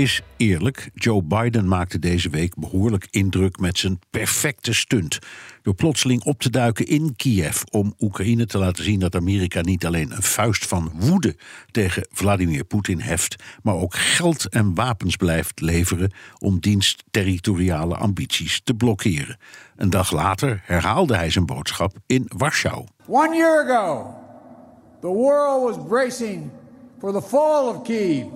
Is eerlijk. Joe Biden maakte deze week behoorlijk indruk met zijn perfecte stunt. Door plotseling op te duiken in Kiev om Oekraïne te laten zien dat Amerika niet alleen een vuist van woede tegen Vladimir Poetin heft, maar ook geld en wapens blijft leveren om diens territoriale ambities te blokkeren. Een dag later herhaalde hij zijn boodschap in Warschau. One year ago, the world was bracing for the fall of Kiev.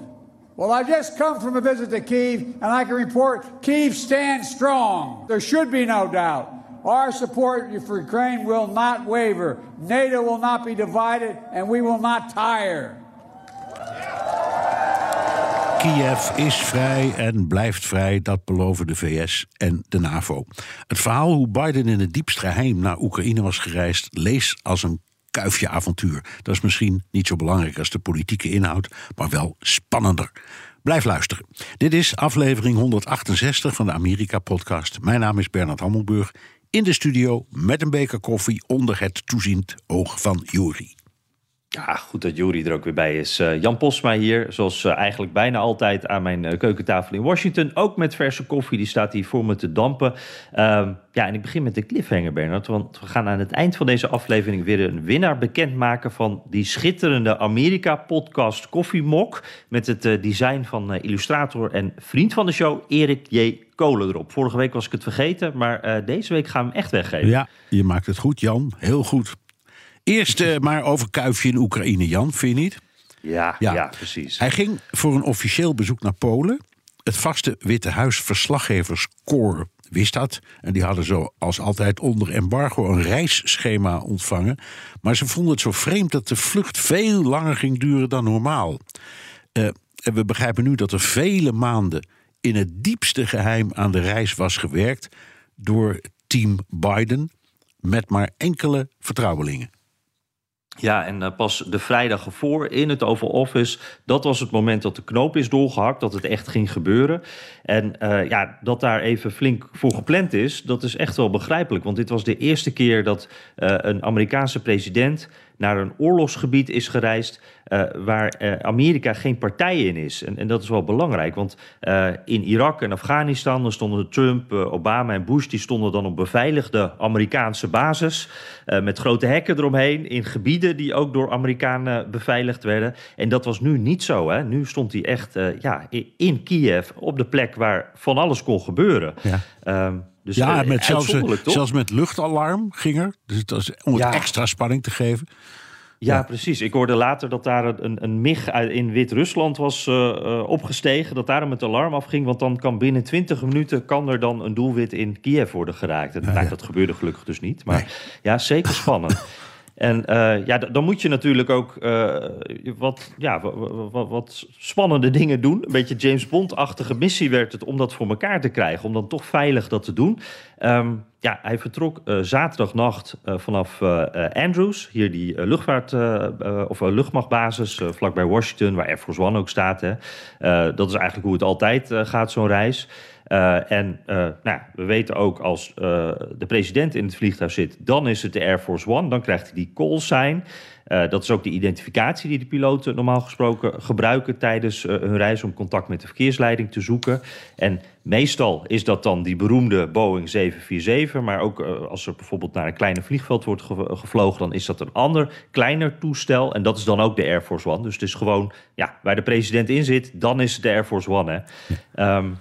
Well, I just come from a visit to Kiev, and I can report Kiev stands strong. There should be no doubt. Our support for Ukraine will not waver. NATO will not be divided, and we will not tire. Kiev is vrij en blijft vrij, dat beloven de VS en de NAVO. Het verhaal hoe Biden in het diepst geheim naar Oekraïne was gereisd, lees als een kuifje avontuur. Dat is misschien niet zo belangrijk als de politieke inhoud, maar wel spannender. Blijf luisteren. Dit is aflevering 168 van de Amerika-podcast. Mijn naam is Bernard Hammelburg. In de studio met een beker koffie onder het toeziend oog van Juri. Ja, goed dat Juri er ook weer bij is. Uh, Jan Posma hier, zoals uh, eigenlijk bijna altijd aan mijn uh, keukentafel in Washington. Ook met verse koffie, die staat hier voor me te dampen. Ehm, ja, en ik begin met de cliffhanger, Bernard. Want we gaan aan het eind van deze aflevering weer een winnaar bekendmaken... van die schitterende Amerika-podcast Koffiemok... met het design van illustrator en vriend van de show Erik J. Kolen erop. Vorige week was ik het vergeten, maar deze week gaan we hem echt weggeven. Ja, je maakt het goed, Jan. Heel goed. Eerst uh, maar over Kuifje in Oekraïne, Jan, vind je niet? Ja, ja, precies. Hij ging voor een officieel bezoek naar Polen. Het vaste Witte Huis verslaggeverskorps wist dat. En die hadden zo als altijd onder embargo een reisschema ontvangen. Maar ze vonden het zo vreemd dat de vlucht veel langer ging duren dan normaal. Uh, en we begrijpen nu dat er vele maanden in het diepste geheim aan de reis was gewerkt door team Biden met maar enkele vertrouwelingen. Ja, en uh, pas de vrijdag ervoor in het Oval Office, dat was het moment dat de knoop is doorgehakt, dat het echt ging gebeuren. En uh, ja, dat daar even flink voor gepland is, dat is echt wel begrijpelijk. Want dit was de eerste keer dat uh, een Amerikaanse president naar een oorlogsgebied is gereisd uh, waar uh, Amerika geen partij in is. En, en, dat is wel belangrijk, want uh, in Irak en Afghanistan stonden Trump, Obama en Bush, die stonden dan op beveiligde Amerikaanse basis met grote hekken eromheen in gebieden die ook door Amerikanen beveiligd werden. En dat was nu niet zo. Hè? Nu stond hij echt ja, in Kiev op de plek waar van alles kon gebeuren. Ja. Um, dus ja, met zelfs, zelfs met luchtalarm ging er. Dus het was om ja. het extra spanning te geven. Ja, ja, precies. Ik hoorde later dat daar een, een MIG in Wit-Rusland was uh, uh, opgestegen. Dat daarom het alarm afging. Want dan kan binnen 20 minuten kan er dan een doelwit in Kiev worden geraakt. En, ja, nou, dat gebeurde gelukkig dus niet. Maar nee. ja, zeker spannend. En uh, ja, dan moet je natuurlijk ook uh, wat, ja, wat, wat, spannende dingen doen. Een beetje James Bond-achtige missie werd het om dat voor elkaar te krijgen. Om dan toch veilig dat te doen. Um, ja, hij vertrok uh, zaterdagnacht vanaf Andrews. Hier die luchtvaart, of luchtmachtbasis vlakbij Washington, waar Air Force One ook staat. Hè. dat is eigenlijk hoe het altijd gaat, zo'n reis. Uh, en uh, nou, we weten ook als uh, de president in het vliegtuig zit, dan is het de Air Force One. Dan krijgt hij die call sign. dat is ook de identificatie die de piloten normaal gesproken gebruiken tijdens hun reis om contact met de verkeersleiding te zoeken. En meestal is dat dan die beroemde Boeing 747. Maar ook als er bijvoorbeeld naar een kleine vliegveld wordt ge gevlogen, dan is dat een ander, kleiner toestel. En dat is dan ook de Air Force One. Dus het is gewoon, ja, waar de president in zit, dan is het de Air Force One. Hè. Um,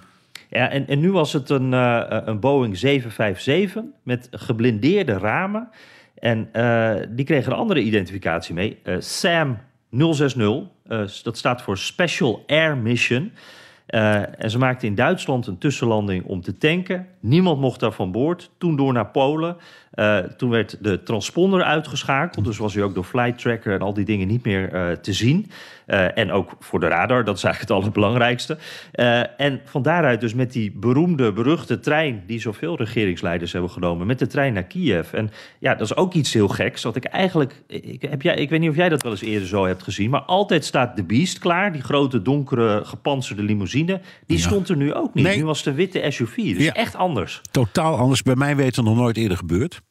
ja, en, en nu was het een, uh, een Boeing 757 met geblindeerde ramen. En uh, die kregen een andere identificatie mee. Uh, SAM 060, dat staat voor Special Air Mission. en ze maakten in Duitsland een tussenlanding om te tanken. Niemand mocht daar van boord. Toen door naar Polen. Uh, toen werd de transponder uitgeschakeld. Dus was hij ook door flight tracker en al die dingen niet meer uh, te zien. Uh, en ook voor de radar, dat is eigenlijk het allerbelangrijkste. en van daaruit dus met die beroemde, beruchte trein... die zoveel regeringsleiders hebben genomen, met de trein naar Kiev. En ja, dat is ook iets heel geks. Dat ik eigenlijk, ik, heb jij, ik weet niet of jij dat wel eens eerder zo hebt gezien... maar altijd staat de Beast klaar, die grote, donkere, gepantserde limousine. Die ja. stond er nu ook niet. Nee. Nu was de witte SUV, dus ja. echt anders. Totaal anders. Bij mij weten nog nooit eerder gebeurd.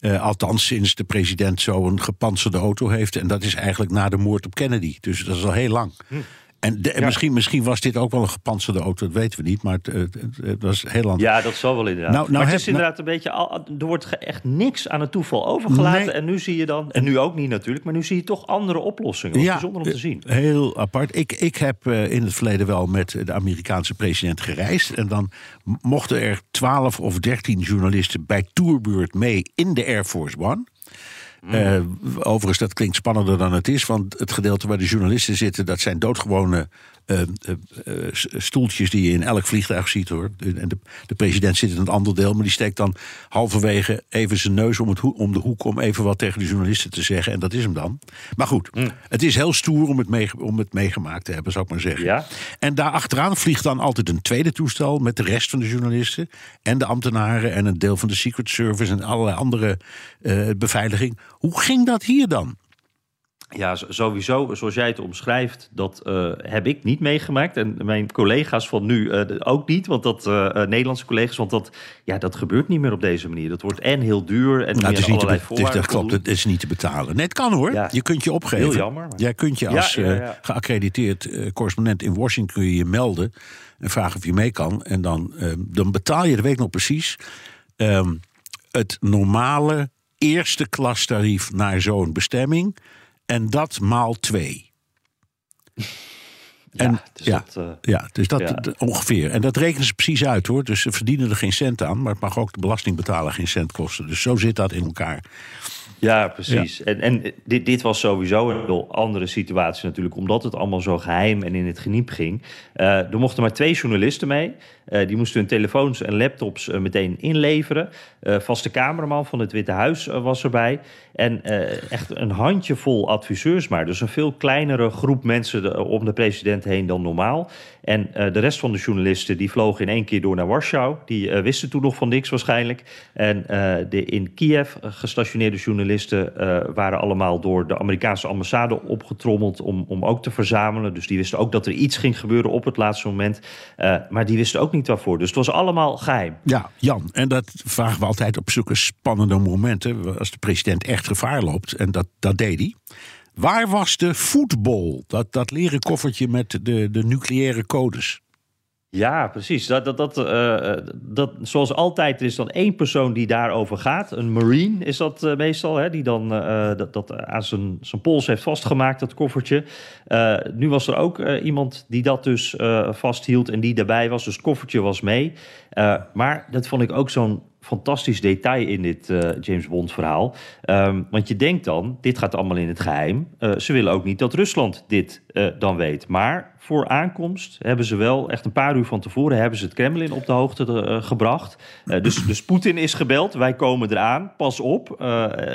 Uh, althans, sinds de president zo'n gepantserde auto heeft. En dat is eigenlijk na de moord op Kennedy. Dus dat is al heel lang. Hm. En de, misschien, misschien was dit ook wel een gepantserde auto, dat weten we niet. Maar het, het, het was heel lang. Ja, dat zal wel inderdaad. Nou, nou maar het is inderdaad een beetje. Al, er wordt echt niks aan het toeval overgelaten. En nu zie je dan. En nu ook niet natuurlijk. Maar nu zie je toch andere oplossingen. Ja, bijzonder om te zien. Heel apart. Ik, ik heb uh, in het verleden wel met de Amerikaanse president gereisd. En dan mochten er 12 of 13 journalisten bij Tourbeurt mee in de Air Force One. Uh, overigens, dat klinkt spannender dan het is. Want het gedeelte waar de journalisten zitten, dat zijn doodgewone uh, uh, stoeltjes die je in elk vliegtuig ziet hoor. En de, de, president zit in een ander deel, maar die steekt dan halverwege even zijn neus om, het om de hoek om even wat tegen de journalisten te zeggen. En dat is hem dan. Maar goed, mm. het is heel stoer om het, mee, om het meegemaakt te hebben, zou ik maar zeggen. Ja? En daar achteraan vliegt dan altijd een tweede toestel met de rest van de journalisten en de ambtenaren en een deel van de Secret Service en allerlei andere beveiliging. Hoe ging dat hier dan? Ja, sowieso, zoals jij het omschrijft, dat uh, heb ik niet meegemaakt. En mijn collega's van nu uh, ook niet, want dat, uh, Nederlandse collega's, want dat, ja, dat gebeurt niet meer op deze manier. Dat wordt en heel duur en nou, het is niet allerlei te, Dat klopt, het is niet te betalen. Nee, het kan hoor. Ja. Je kunt je opgeven. Heel jammer. Maar... Jij kunt je als ja, ja, geaccrediteerd correspondent in Washington kun je, je melden en vragen of je mee kan. En dan, dan betaal je, dat weet ik nog precies, um, het normale eerste klastarief naar zo'n bestemming. En dat maal twee. En, ja, dus ja, dat, uh, ja, dus dat ja. ongeveer. En dat rekenen ze precies uit hoor. Dus ze verdienen er geen cent aan. Maar het mag ook de belastingbetaler geen cent kosten. Dus zo zit dat in elkaar. Ja, precies. Ja. En, en dit, dit was sowieso een heel andere situatie natuurlijk, omdat het allemaal zo geheim en in het geniep ging. Uh, er mochten maar twee journalisten mee. Uh, die moesten hun telefoons en laptops uh, meteen inleveren. vaste cameraman van het Witte Huis was erbij. En echt een handjevol adviseurs maar. Dus een veel kleinere groep mensen de, om de president heen dan normaal. En de rest van de journalisten die vlogen in één keer door naar Warschau. Die wisten toen nog van niks waarschijnlijk. En de in Kiev gestationeerde journalisten uh, waren allemaal door de Amerikaanse ambassade opgetrommeld om, om ook te verzamelen. Dus die wisten ook dat er iets ging gebeuren op het laatste moment. Uh, maar die wisten ook niet waarvoor. Dus het was allemaal geheim. Ja, Jan, en dat vragen we altijd op zulke spannende momenten. Als de president echt gevaar loopt, en dat, dat deed hij. Waar was de voetbal? Dat, dat leren koffertje met de, de nucleaire codes. Ja, precies. Dat, dat, dat, uh, dat, zoals altijd er is dan één persoon die daarover gaat. Een marine is dat uh, meestal, hè, die dan dat, dat aan zijn, zijn pols heeft vastgemaakt, dat koffertje. nu was er ook iemand die dat dus vasthield en die daarbij was. Dus het koffertje was mee. maar dat vond ik ook zo'n fantastisch detail in dit uh, James Bond verhaal. Um, want je denkt dan, dit gaat allemaal in het geheim. Uh, ze willen ook niet dat Rusland dit uh, dan weet. Maar voor aankomst hebben ze wel, echt een paar uur van tevoren... hebben ze het Kremlin op de hoogte gebracht. dus, dus Poetin is gebeld, wij komen eraan, pas op.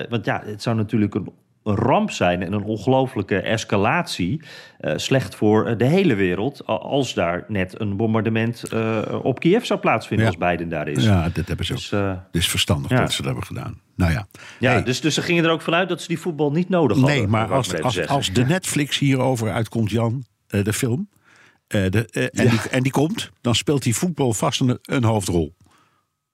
want ja, het zou natuurlijk een ramp zijn en een ongelooflijke escalatie. Uh, slecht voor eh, de hele wereld. Als daar net een bombardement uh, op Kiev zou plaatsvinden, ja. als Biden daar is. Ja, dat hebben ze dus, ook. Het is verstandig ja. dat ze dat hebben gedaan. Nou ja. Ja, hey. dus, dus ze gingen er ook vanuit dat ze die voetbal niet nodig hadden. Nee, maar als, als, als, de Netflix hierover uitkomt, Jan, de film. De, en, die, en die komt, dan speelt die voetbal vast een, een hoofdrol.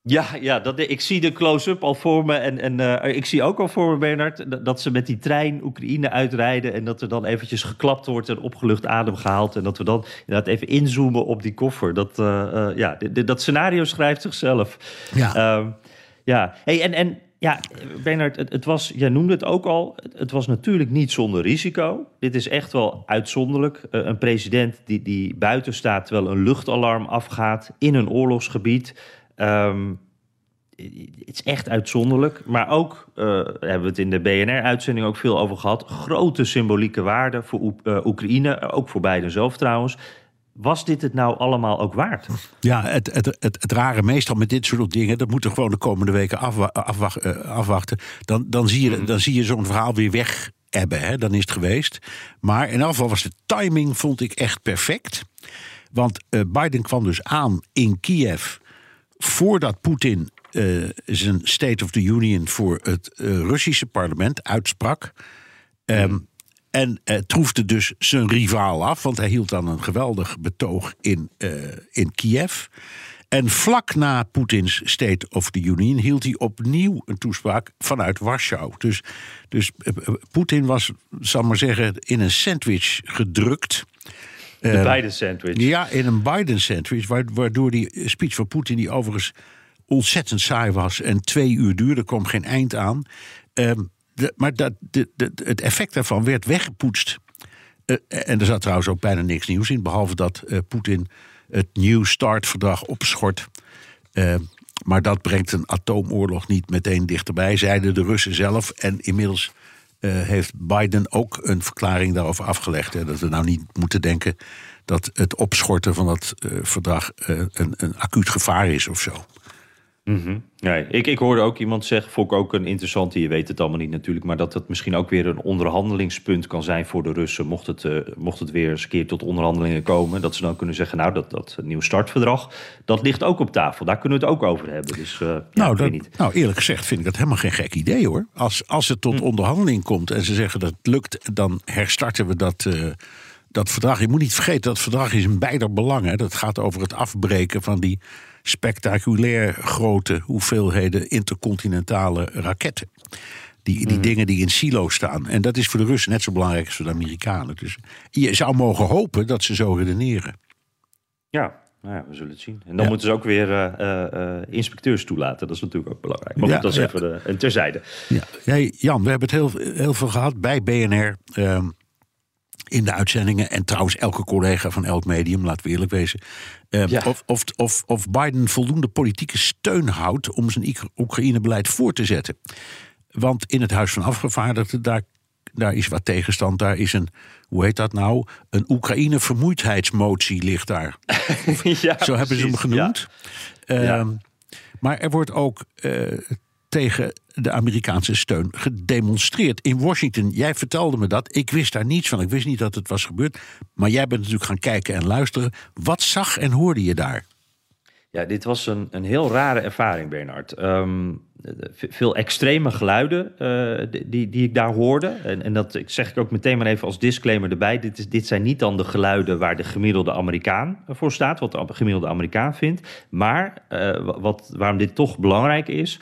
Ja, ja dat, ik zie de close-up al voor me. En, en uh, ik zie ook al voor me, Bernard, dat ze met die trein Oekraïne uitrijden. En dat er dan eventjes geklapt wordt en opgelucht adem gehaald. En dat we dan inderdaad even inzoomen op die koffer. Dat, uh, uh, ja, dat scenario schrijft zichzelf. Ja. Um, ja, hey, en, en ja, Bernard, het, het, was, jij noemde het ook al, het was natuurlijk niet zonder risico. Dit is echt wel uitzonderlijk. Een president die, die buiten staat terwijl een luchtalarm afgaat in een oorlogsgebied. Um, het is echt uitzonderlijk. Maar ook, uh, hebben we het in de BNR-uitzending ook veel over gehad... grote symbolieke waarde voor Oek uh, Oekraïne, ook voor Biden zelf trouwens. was dit het nou allemaal ook waard? Ja, het, het, het, het rare meestal met dit soort dingen, dat moeten gewoon de komende weken afwa uh, afwachten. Dan, dan zie je, dan zie je zo'n verhaal weer weg hebben. Hè? Dan is het geweest. Maar in geval was de timing, vond ik echt perfect. Want uh, Biden kwam dus aan in Kiev voordat Poetin uh, zijn State of the Union voor het Russische parlement uitsprak. Um, en uh, troefde dus zijn rivaal af, want hij hield dan een geweldig betoog in, in Kiev. En vlak na Poetins State of the Union hield hij opnieuw een toespraak vanuit Warschau. Dus, dus Poetin was, zal maar zeggen, in een sandwich gedrukt. De Biden-sandwich. Ja, in een Biden-sandwich, waardoor die speech van Poetin, die overigens ontzettend saai was en twee uur duurde, er kwam geen eind aan. Um, de, maar dat, de, de, het effect daarvan werd weggepoetst. Uh, en er zat trouwens ook bijna niks nieuws in, behalve dat uh, Poetin het New Start-verdrag opschort. Uh, maar dat brengt een atoomoorlog niet meteen dichterbij, zeiden de Russen zelf. En inmiddels heeft Biden ook een verklaring daarover afgelegd. Hè, dat we nou niet moeten denken dat het opschorten van dat verdrag een, een acuut gevaar is of zo. Mm -hmm. nee, ik, ik hoorde ook iemand zeggen, vond ik ook een interessante, je weet het allemaal niet natuurlijk, maar dat het misschien ook weer een onderhandelingspunt kan zijn voor de Russen, mocht het, uh, mocht het weer eens een keer tot onderhandelingen komen, dat ze dan kunnen zeggen, nou, dat, dat nieuw startverdrag, dat ligt ook op tafel, daar kunnen we het ook over hebben. Dus, uh, nou, ja, dat, niet. nou, eerlijk gezegd vind ik dat helemaal geen gek idee hoor. Als, als het tot hm. onderhandeling komt en ze zeggen dat het lukt, dan herstarten we dat... Uh, dat verdrag, je moet niet vergeten, dat verdrag is in beider belang. Hè. Dat gaat over het afbreken van die spectaculair grote hoeveelheden intercontinentale raketten. Die, die mm. dingen die in silo staan. En dat is voor de Russen net zo belangrijk als voor de Amerikanen. Dus je zou mogen hopen dat ze zo redeneren. Ja, nou ja, we zullen het zien. En dan ja. moeten ze ook weer uh, uh, inspecteurs toelaten. Dat is natuurlijk ook belangrijk. Maar ja, dat is even de, een terzijde. Ja. Jan, we hebben het heel, heel veel gehad bij BNR. Uh, in de uitzendingen. En trouwens, elke collega van elk medium, laten we eerlijk wezen. Ja. of, of, of, of Biden voldoende politieke steun houdt om zijn Oekraïne-beleid voor te zetten. Want in het Huis van Afgevaardigden, daar, daar is wat tegenstand. Daar is een, hoe heet dat nou? Een Oekraïne-vermoeidheidsmotie ligt daar. ja, Zo hebben ze hem genoemd. Ja. Uh, maar er wordt ook uh, tegen de Amerikaanse steun gedemonstreerd in Washington. Jij vertelde me dat. Ik wist daar niets van. Ik wist niet dat het was gebeurd. Maar jij bent natuurlijk gaan kijken en luisteren. Wat zag en hoorde je daar? Ja, dit was een, een heel rare ervaring, Bernard. Um, veel extreme geluiden uh, die, die ik daar hoorde. En, en dat zeg ik ook meteen maar even als disclaimer erbij. Dit, is, dit zijn niet dan de geluiden waar de gemiddelde Amerikaan voor staat, wat de gemiddelde Amerikaan vindt. Maar wat, waarom dit toch belangrijk is.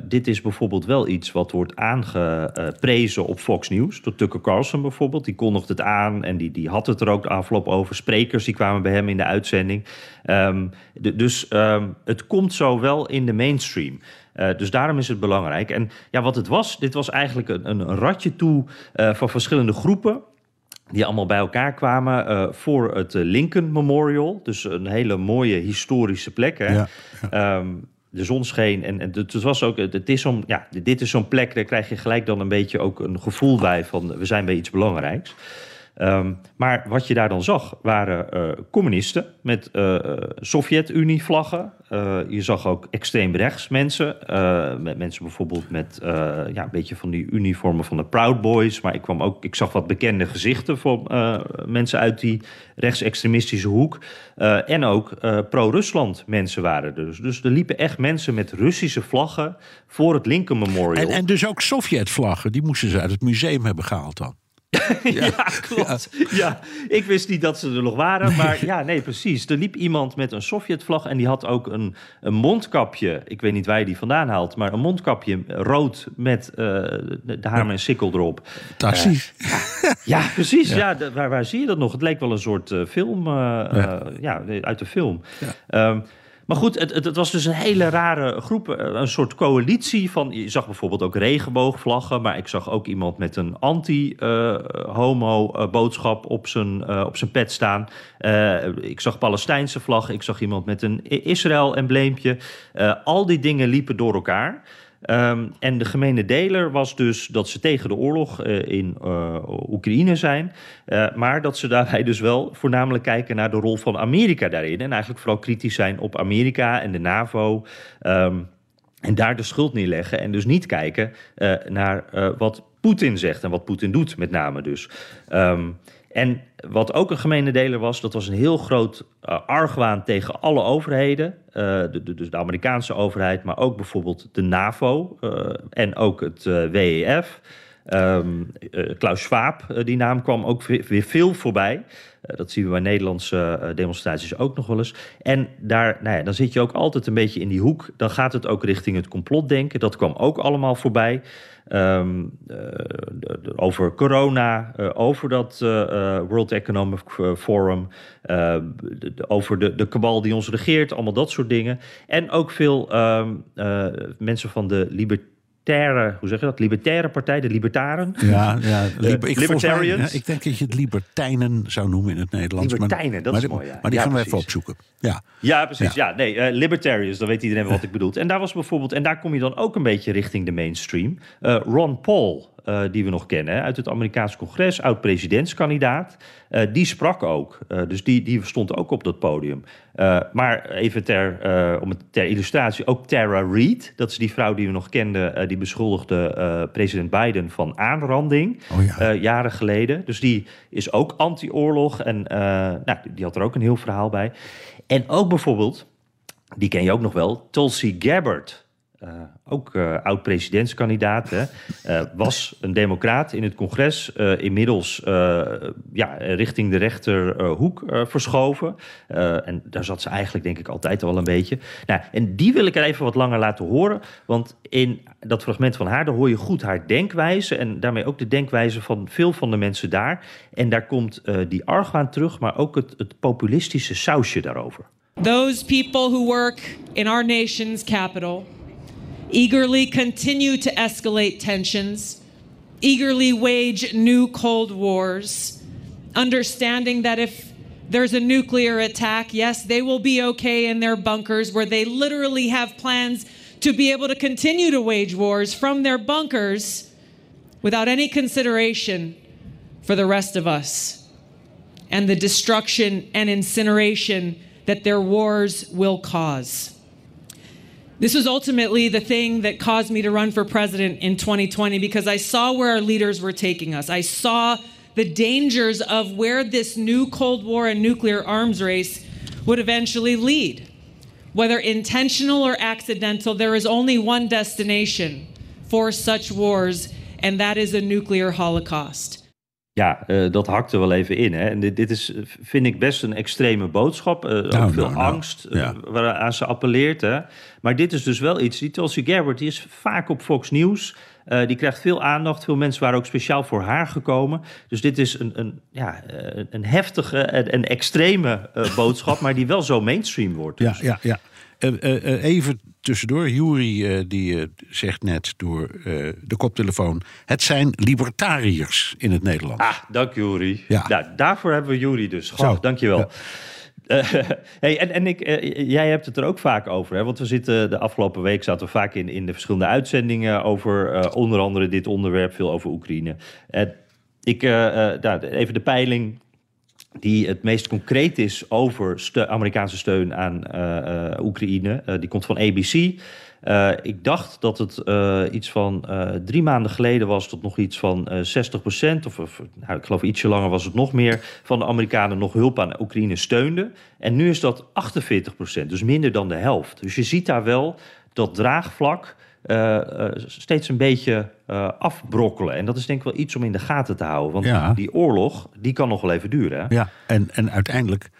Dit is bijvoorbeeld wel iets wat wordt aangeprezen op Fox News. Door Tucker Carlson bijvoorbeeld. Die kondigde het aan en die, die had het er ook de afloop over. Sprekers die kwamen bij hem in de uitzending. De, dus um, het komt zo wel in de mainstream. Uh, dus daarom is het belangrijk. En ja, wat het was, dit was eigenlijk een, een ratje toe uh, van verschillende groepen die allemaal bij elkaar kwamen uh, voor het Lincoln Memorial. Dus een hele mooie historische plek. Hè? Ja, ja. Um, de zon scheen en, en het was ook, het is om, ja, dit is zo'n plek, daar krijg je gelijk dan een beetje ook een gevoel bij van we zijn bij iets belangrijks. Um, maar wat je daar dan zag, waren uh, communisten met uh, Sovjet-Unie-vlaggen. Uh, je zag ook extreem rechts mensen. met mensen bijvoorbeeld met ja, een beetje van die uniformen van de Proud Boys. Maar ik, kwam ook, ik zag wat bekende gezichten van mensen uit die rechtsextremistische hoek. en ook pro-Rusland mensen waren er. Dus, dus er liepen echt mensen met Russische vlaggen voor het Lincoln Memorial. En, en dus ook Sovjet-vlaggen, die moesten ze uit het museum hebben gehaald dan. ja, ja, klopt. Ja. ja. ik wist niet dat ze er nog waren. Maar ja, nee, precies. Er liep iemand met een Sovjetvlag en die had ook een, een mondkapje. Ik weet niet waar je die vandaan haalt, maar een mondkapje rood met uh, de hamer en sikkel erop. Precies. Uh, ja, precies. Ja, waar, waar zie je dat nog? Het leek wel een soort uh, film, ja. uit de film. Um, maar goed, het, het, het, was dus een hele rare groep. Eh, een soort coalitie van. Je zag bijvoorbeeld ook regenboogvlaggen. Maar ik zag ook iemand met een anti-homo-boodschap uh, op, zijn, uh, op zijn pet staan. Ik zag Palestijnse vlaggen. Ik zag iemand met een Israël-embleempje. al die dingen liepen door elkaar. Ehm, en de gemene deler was dus dat ze tegen de oorlog uh, in uh, Oekraïne zijn. Uh, maar dat ze daarbij dus wel voornamelijk kijken naar de rol van Amerika daarin. En eigenlijk vooral kritisch zijn op Amerika en de NAVO. Um, en daar de schuld neerleggen. En dus niet kijken naar wat Poetin zegt en wat Poetin doet, met name dus. Um, en wat ook een gemene deler was, dat was een heel groot uh, argwaan tegen alle overheden. Uh, de, de, dus de Amerikaanse overheid, maar ook bijvoorbeeld de NAVO uh, en ook het WEF. Um, Klaus Schwab, die naam kwam ook weer veel voorbij. Dat zien we bij Nederlandse demonstraties ook nog wel eens. En daar, nou ja, dan zit je ook altijd een beetje in die hoek. Dan gaat het ook richting het complotdenken. Dat kwam ook allemaal voorbij. Um, uh, over corona, over dat World Economic Forum, over de, de kabal die ons regeert, allemaal dat soort dingen. En ook veel um, mensen van de libertariërs hoe zeg je dat? Libertaire partij, de Libertaren. Ja, ja liber, ik, Libertarians. Mij, ja, ik denk dat je het Libertijnen zou noemen in het Nederlands. Libertijnen, dat maar, is mooi. Ja. Maar die gaan we even opzoeken. Ja, ja precies. Ja. nee, uh, Libertarians, dan weet iedereen wat ik bedoel. En daar was bijvoorbeeld, en daar kom je dan ook een beetje richting de mainstream. Uh, Ron Paul, uh, die we nog kennen uit het Amerikaanse congres, oud-presidentskandidaat. Uh, die sprak ook. Uh, dus die, die stond ook op dat podium. maar even ter, om het, ter illustratie, ook Tara Reid, dat is die vrouw die we nog kenden, die beschuldigde president Biden van aanranding oh ja. jaren geleden. Dus die is ook anti-oorlog en nou, die had er ook een heel verhaal bij. En ook bijvoorbeeld, die ken je ook nog wel, Tulsi Gabbard. Uh, ook uh, oud-presidentskandidaat, uh, was een democraat in het congres. inmiddels ja, richting de rechterhoek verschoven. en daar zat ze eigenlijk, denk ik, altijd al een beetje. Nou, en die wil ik er even wat langer laten horen. Want in dat fragment van haar, hoor je goed haar denkwijze. En daarmee ook de denkwijze van veel van de mensen daar. En daar komt die argwaan terug, maar ook het, het populistische sausje daarover. Those people who work in our nation's capital eagerly continue to escalate tensions, eagerly wage new Cold Wars, understanding that if there's a nuclear attack, yes, they will be okay in their bunkers where they literally have plans to be able to continue to wage wars from their bunkers without any consideration for the rest of us and the destruction and incineration that their wars will cause. This was ultimately the thing that caused me to run for president in 2020 because I saw where our leaders were taking us. I saw the dangers of where this new Cold War and nuclear arms race would eventually lead. Whether intentional or accidental, there is only one destination for such wars, and that is a nuclear holocaust. Ja, uh, dat hakt er wel even in. Hè? En dit, dit is, vind ik, best een extreme boodschap. Uh, nou, ook veel nou, angst nou, ja. waaraan ze appelleert. Hè? Maar dit is dus wel iets. Die Tulsi Gabbard die is vaak op Fox News. Uh, die krijgt veel aandacht. Veel mensen waren ook speciaal voor haar gekomen. Dus dit is een, een, ja, een heftige en, en extreme boodschap. maar die wel zo mainstream wordt. Dus. Ja, ja, ja. Even tussendoor, Jury die zegt net door de koptelefoon... het zijn libertariërs in het Nederlands. Ah, dank Jury. Ja. Nou, daarvoor hebben we Jury dus. Goh, dank je wel. Ja. hey, en en ik, jij hebt het er ook vaak over. Hè? Want we zitten de afgelopen week zaten we vaak in, in de verschillende uitzendingen... over onder andere dit onderwerp, veel over Oekraïne. ik, nou, even de peiling die het meest concreet is over Amerikaanse steun aan uh, uh, Oekraïne. Uh, die komt van ABC. ik dacht dat het iets van drie maanden geleden was tot nog iets van 60 procent, of, of nou, ik geloof ietsje langer was het nog meer, van de Amerikanen nog hulp aan Oekraïne steunden. En nu is dat 48 procent, dus minder dan de helft. Dus je ziet daar wel dat draagvlak uh, uh, steeds een beetje uh, afbrokkelen. En dat is denk ik wel iets om in de gaten te houden. Want ja. die oorlog, die kan nog wel even duren. Hè? Ja, en, en uiteindelijk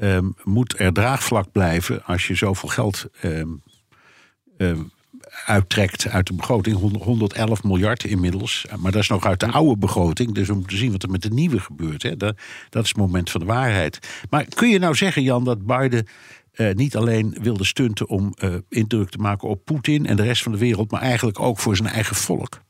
um, moet er draagvlak blijven... als je zoveel geld um, um, uittrekt uit de begroting. 111 miljard inmiddels. Maar dat is nog uit de oude begroting. Dus we moeten zien wat er met de nieuwe gebeurt. Hè? Dat, dat is het moment van de waarheid. Maar kun je nou zeggen, Jan, dat Biden... Uh, niet alleen wilde stunten om uh, indruk te maken op Poetin en de rest van de wereld, maar eigenlijk ook voor zijn eigen volk.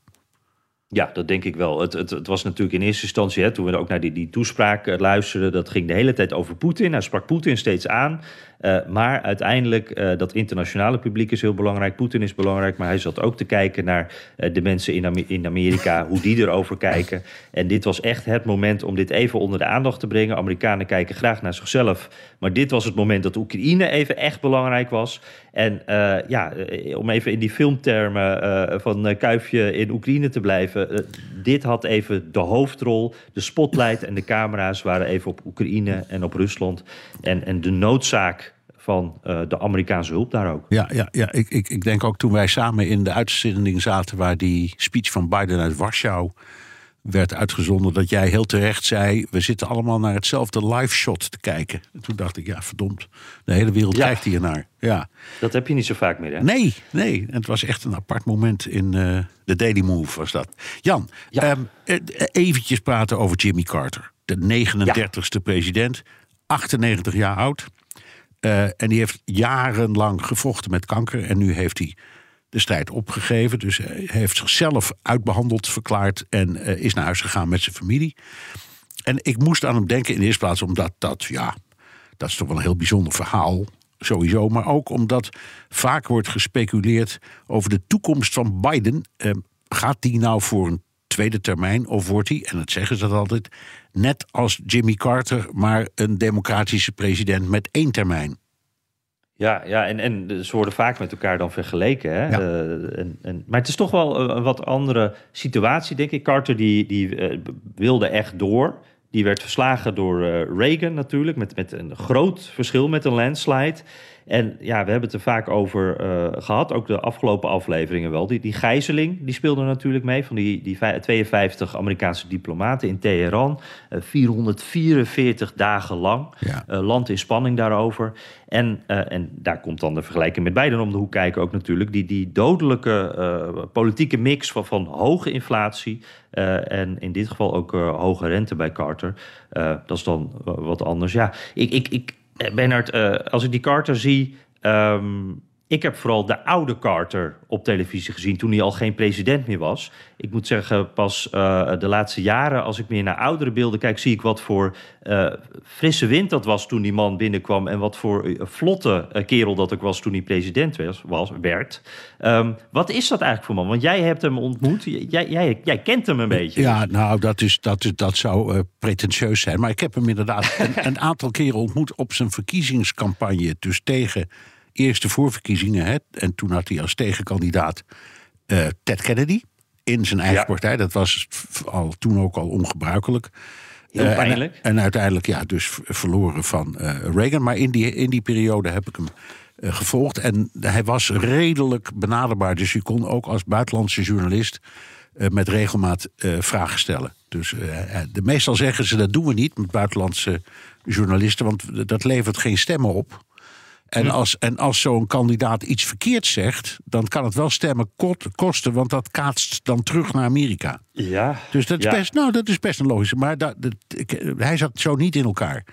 Ja, dat denk ik wel. Het, het, het was natuurlijk in eerste instantie, hè, toen we ook naar die, die toespraak uh, luisterden, dat ging de hele tijd over Poetin. Hij sprak Poetin steeds aan. Uh, maar uiteindelijk, uh, dat internationale publiek is heel belangrijk. Poetin is belangrijk, maar hij zat ook te kijken naar de mensen in, Amer in Amerika, hoe die erover kijken. En dit was echt het moment om dit even onder de aandacht te brengen. Amerikanen kijken graag naar zichzelf. Maar dit was het moment dat Oekraïne even echt belangrijk was. En ja, om even in die filmtermen van Kuifje in Oekraïne te blijven. dit had even de hoofdrol, de spotlight en de camera's waren even op Oekraïne en op Rusland. En, en de noodzaak van uh, de Amerikaanse hulp daar ook. Ja, ja, ja ik, ik, ik denk ook toen wij samen in de uitzending zaten... waar die speech van Biden uit Warschau werd uitgezonden... dat jij heel terecht zei... we zitten allemaal naar hetzelfde live shot te kijken. En toen dacht ik, ja, verdomd, de hele wereld Ja. kijkt hier naar. Ja. Dat heb je niet zo vaak meer, hè? Nee, nee. En het was echt een apart moment in eh, de Daily Move was dat. Jan, Ja. ehm, eh, eventjes praten over Jimmy Carter. De 39ste president, 98 jaar oud. Eh, en die heeft jarenlang gevochten met kanker. En nu heeft hij de strijd opgegeven. Dus hij heeft zichzelf uitbehandeld verklaard. En eh, is naar huis gegaan met zijn familie. En ik moest aan hem denken in de eerste plaats omdat dat, ja, dat is toch wel een heel bijzonder verhaal. Sowieso, maar ook omdat vaak wordt gespeculeerd over de toekomst van Biden. Eh, gaat die nou voor een tweede termijn of wordt hij, en dat zeggen ze dat altijd, net als Jimmy Carter, maar een democratische president met één termijn? Ja, ja en, en ze worden vaak met elkaar dan vergeleken. Hè? Ja. Eh, en, en, maar het is toch wel een, een wat andere situatie, denk ik. Carter die, die eh, wilde echt door. Die werd verslagen door eh, Reagan natuurlijk, met, met een groot verschil, met een landslide. En ja, we hebben het er vaak over eh, gehad, ook de afgelopen afleveringen wel. Die, die gijzeling, die speelde natuurlijk mee van die, die vij- 52 Amerikaanse diplomaten in Teheran. Eh, 444 dagen lang. Ja. Eh, land in spanning daarover. En, eh, en daar komt dan de vergelijking met Biden om de hoek kijken ook natuurlijk. Die, die dodelijke eh, politieke mix van, van hoge inflatie... eh, en in dit geval ook eh, hoge rente bij Carter. Eh, dat is dan eh, wat anders. Ja, ik, ik, ik, eh, Bernard, eh, als ik die Carter zie... ehm, ik heb vooral de oude Carter op televisie gezien toen hij al geen president meer was. Ik moet zeggen, pas eh, de laatste jaren, als ik meer naar oudere beelden kijk, zie ik wat voor eh, frisse wind dat was toen die man binnenkwam. En wat voor eh, vlotte kerel dat ook was toen hij president was, was, werd. Ehm, wat is dat eigenlijk voor man? Want jij hebt hem ontmoet. Jij, jij, jij kent hem een beetje. Ja, nou, dat, is, dat, is, dat zou pretentieus zijn. Maar ik heb hem inderdaad een, een aantal keren ontmoet op zijn verkiezingscampagne. Dus tegen eerste voorverkiezingen. Hè, en toen had hij als tegenkandidaat eh, Ted Kennedy in zijn eigen Ja. partij. Dat was al, toen ook al ongebruikelijk. Eh, en-. En, uiteindelijk ja, dus verloren van eh, Reagan. Maar in die, in die periode heb ik hem gevolgd. En hij was redelijk benaderbaar. Dus je kon ook als buitenlandse journalist met regelmaat vragen stellen. Dus de, meestal zeggen ze dat doen we niet met buitenlandse journalisten. Want dat levert geen stemmen op. En als, en als zo'n kandidaat iets verkeerd zegt, dan kan het wel stemmen kosten, want dat kaatst dan terug naar Amerika. Ja, Dus dat is, ja. best, nou, dat is best een logische. Maar dat, dat- ik- hij zat zo niet in elkaar.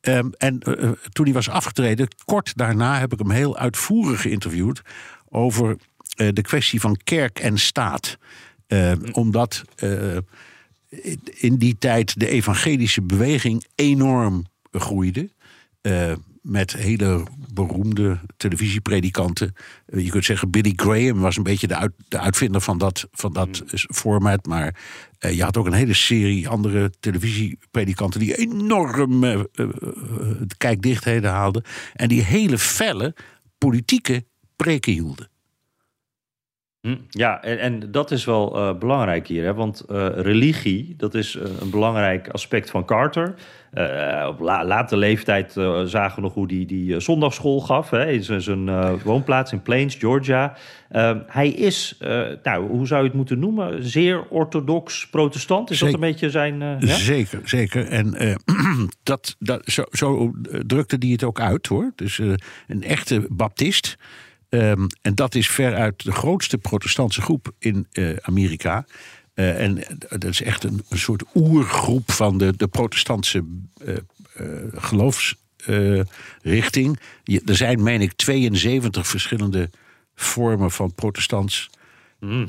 Ehm, en eh, eh, toen hij was afgetreden, kort daarna heb ik hem heel uitvoerig geïnterviewd over eh, de kwestie van kerk en staat. Eh, Omdat eh, in die tijd de evangelische beweging enorm groeide. Met hele beroemde televisiepredikanten. Eh, je kunt zeggen, Billy Graham was een beetje de, uit- de uitvinder van dat, van dat eh, format. Maar eh, je had ook een hele serie andere televisiepredikanten... die enorm eh, de kijkdichtheden haalden. En die hele felle politieke preken hielden. Hm, Ja, en, en dat is wel eh, belangrijk hier. Hè? Want eh, religie, dat is eh, een belangrijk aspect van Carter. Op la late leeftijd zagen we nog hoe hij die, die zondagschool gaf... Hè? in zijn- woonplaats in Plains, Georgia. Hij is, nou, hoe zou je het moeten noemen? Zeer orthodox protestant. Is dat een beetje zijn... ja? Zeker, zeker. En dat, dat, zo, zo drukte die het ook uit hoor. Dus een echte baptist. Ehm, en dat is veruit de grootste protestantse groep in eh, Amerika. Eh, en dat is echt een, een soort oergroep van de, de protestantse eh, eh, geloofsrichting. Je- er zijn, meen ik, 72 verschillende vormen van protestants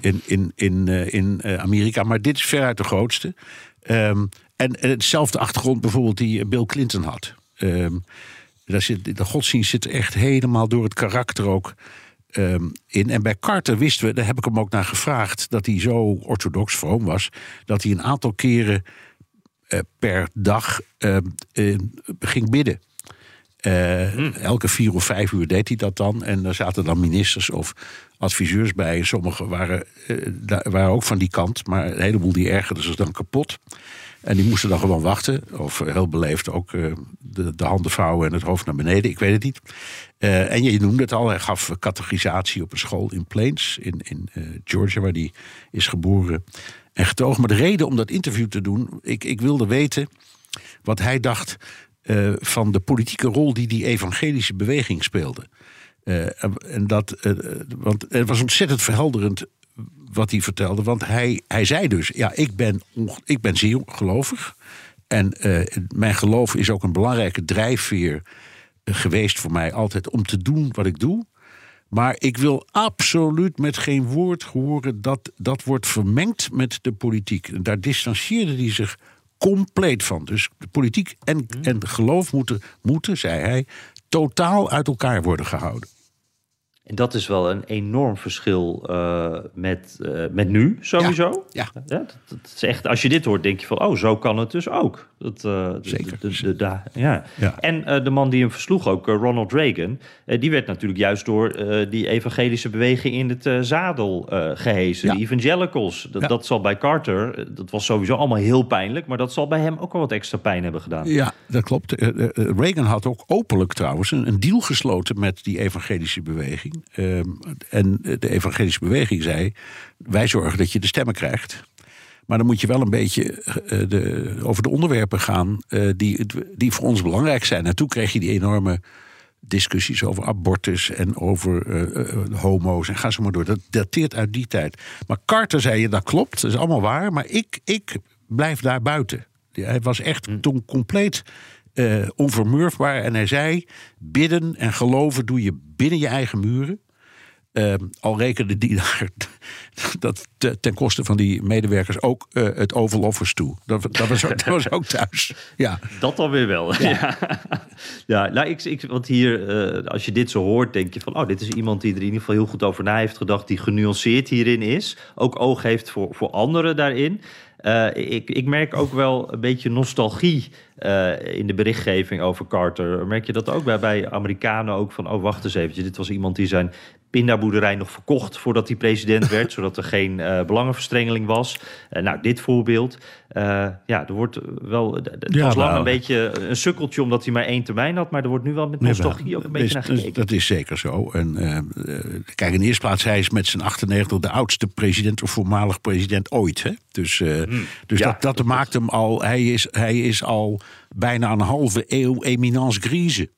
in, in, in, eh, in eh, Amerika. Maar dit is veruit de grootste. Ehm, en, en hetzelfde achtergrond bijvoorbeeld die Bill Clinton had. Ehm, daar zit, de godsdienst zit echt helemaal door het karakter ook ehm, in. En bij Carter wisten we, daar heb ik hem ook naar gevraagd, dat hij zo orthodox vroom was, dat hij een aantal keren eh, per dag ehm, eh, ging bidden. Eh, Elke vier of vijf uur deed hij dat dan. En er zaten dan ministers of adviseurs bij. Sommigen waren, eh, daar- waren ook van die kant. Maar een heleboel die ergerden zich dan kapot. En die moesten dan gewoon wachten. Of heel beleefd ook eh, de, de handen vouwen en het hoofd naar beneden. Ik weet het niet. Eh, en je noemde het al. Hij gaf categorisatie op een school in Plains. In, in eh, Georgia, waar hij is geboren en getogen. Maar de reden om dat interview te doen. Ik, ik wilde weten wat hij dacht van de politieke rol die die evangelische beweging speelde. En- dat, want het was ontzettend verhelderend wat hij vertelde. Want hij, hij zei dus: Ja, ik ben, ik ben zeer gelovig. En eh, mijn geloof is ook een belangrijke drijfveer eh, geweest voor mij altijd om te doen wat ik doe. Maar ik wil absoluut met geen woord horen dat dat wordt vermengd met de politiek. Daar distancieerde hij zich compleet van. Dus de politiek en, en geloof moeten, moeten, zei hij, totaal uit elkaar worden gehouden. En dat is wel een enorm verschil eh, met, eh, met nu, sowieso. Ja, Ja, dat, dat is echt, als je dit hoort, denk je van, oh, zo kan het dus ook. Dat, eh, Zeker. de- de- de- ja. Ja. En de man die hem versloeg, ook Ronald Reagan, die werd natuurlijk juist door die evangelische beweging in het zadel eh gehezen. De evangelicals. Dat, dat zal bij Carter, dat was sowieso allemaal heel pijnlijk, maar dat zal bij hem ook wel wat extra pijn hebben gedaan. Ja, dat klopt. Reagan had ook openlijk trouwens een, een deal gesloten met die evangelische beweging. Ehm, en de evangelische beweging zei: wij zorgen dat je de stemmen krijgt. Maar dan moet je wel een beetje eh, de, over de onderwerpen gaan eh, die, die voor ons belangrijk zijn. En toen kreeg je die enorme discussies over abortus en over eh, homo's. En ga zo maar door. Dat dateert uit die tijd. Maar Carter zei je, dat klopt, dat is allemaal waar. Maar ik, ik blijf daar buiten. Ja, Hij was echt toen compleet eh, onvermurfbaar. En hij zei, bidden en geloven doe je binnen je eigen muren. Ehm, al rekende die daar dat te- ten koste van die medewerkers ook eh, het Oval Office toe. Dat, dat, was, ook- dat was ook thuis. Ja, Dat dan weer wel. Ja, ja. nou, ik, ik, want hier, eh, als je dit zo hoort, denk je van... oh, dit is iemand die er in ieder geval heel goed over na heeft gedacht... die genuanceerd hierin is. Ook oog heeft voor, voor anderen daarin. Eh, ik, ik merk ook wel een beetje nostalgie eh, in de berichtgeving over Carter. Merk je dat ook bij, Amerikanen ook van... oh, wacht eens eventjes, dit was iemand die zijn pindaboerderij nog verkocht... voordat hij president werd, zodat er geen eh, belangenverstrengeling was. Eh, nou, dit voorbeeld. Eh, ja, er wordt wel... Het Ja, was lang nou, een beetje een sukkeltje omdat hij maar één termijn had... maar er wordt nu wel met nostalgie ook een beetje Is- naar is- gekeken. Dat is zeker zo. En, kijk, in de eerste plaats, hij is met zijn 98 de oudste president of voormalig president ooit. Hè? Dus, eh, dus. Ja, dat, dat, dat maakt hem al, hij is, hij is al bijna een halve eeuw eminence grise.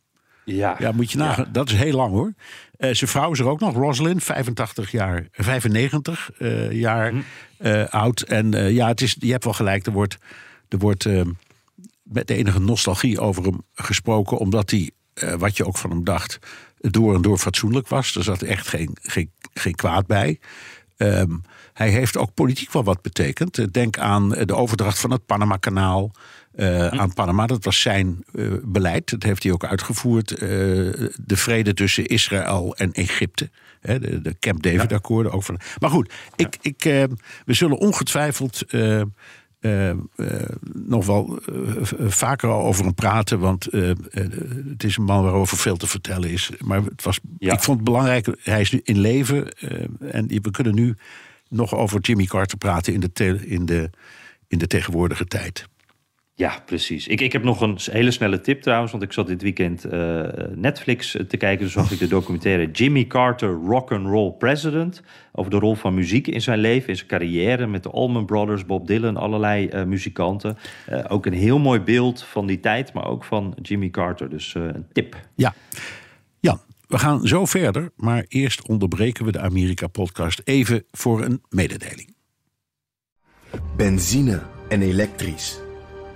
Ja, Ja, moet je nagaan. Dat is heel lang hoor. Eh, zijn vrouw is er ook nog, Rosalind, 85 jaar, 95 eh, jaar eh, oud. En ja, het is, je hebt wel gelijk, er wordt, er wordt met de enige nostalgie over hem gesproken, omdat hij, wat je ook van hem dacht, door en door fatsoenlijk was. Er zat echt geen, geen, geen kwaad bij. Ehm, hij heeft ook politiek wel wat betekend. Denk aan de overdracht van het Panama-kanaal eh, aan Panama. Dat was zijn eh, beleid. Dat heeft hij ook uitgevoerd. Eh, de vrede tussen Israël en Egypte. Hè, de, de Camp David-akkoorden. ook van. Maar goed, ik, ik, we zullen ongetwijfeld. nog wel vaker al over hem praten. Want het is een man waarover veel te vertellen is. Maar het was, Ja. ik vond het belangrijk. Hij is nu in leven. en we kunnen nu nog over Jimmy Carter praten in de, in de, in de tegenwoordige tijd. Ja, precies. Ik, ik heb nog een hele snelle tip trouwens, want ik zat dit weekend eh, Netflix te kijken. Toen zag ik de documentaire Jimmy Carter, Rock and Roll President. Over de rol van muziek in zijn leven, in zijn carrière. Met de Allman Brothers, Bob Dylan, allerlei eh, muzikanten. Eh, ook een heel mooi beeld van die tijd, maar ook van Jimmy Carter. Dus eh, een tip. Ja, Jan, we gaan zo verder. Maar eerst onderbreken we de Amerika-podcast even voor een mededeling. Benzine en elektrisch.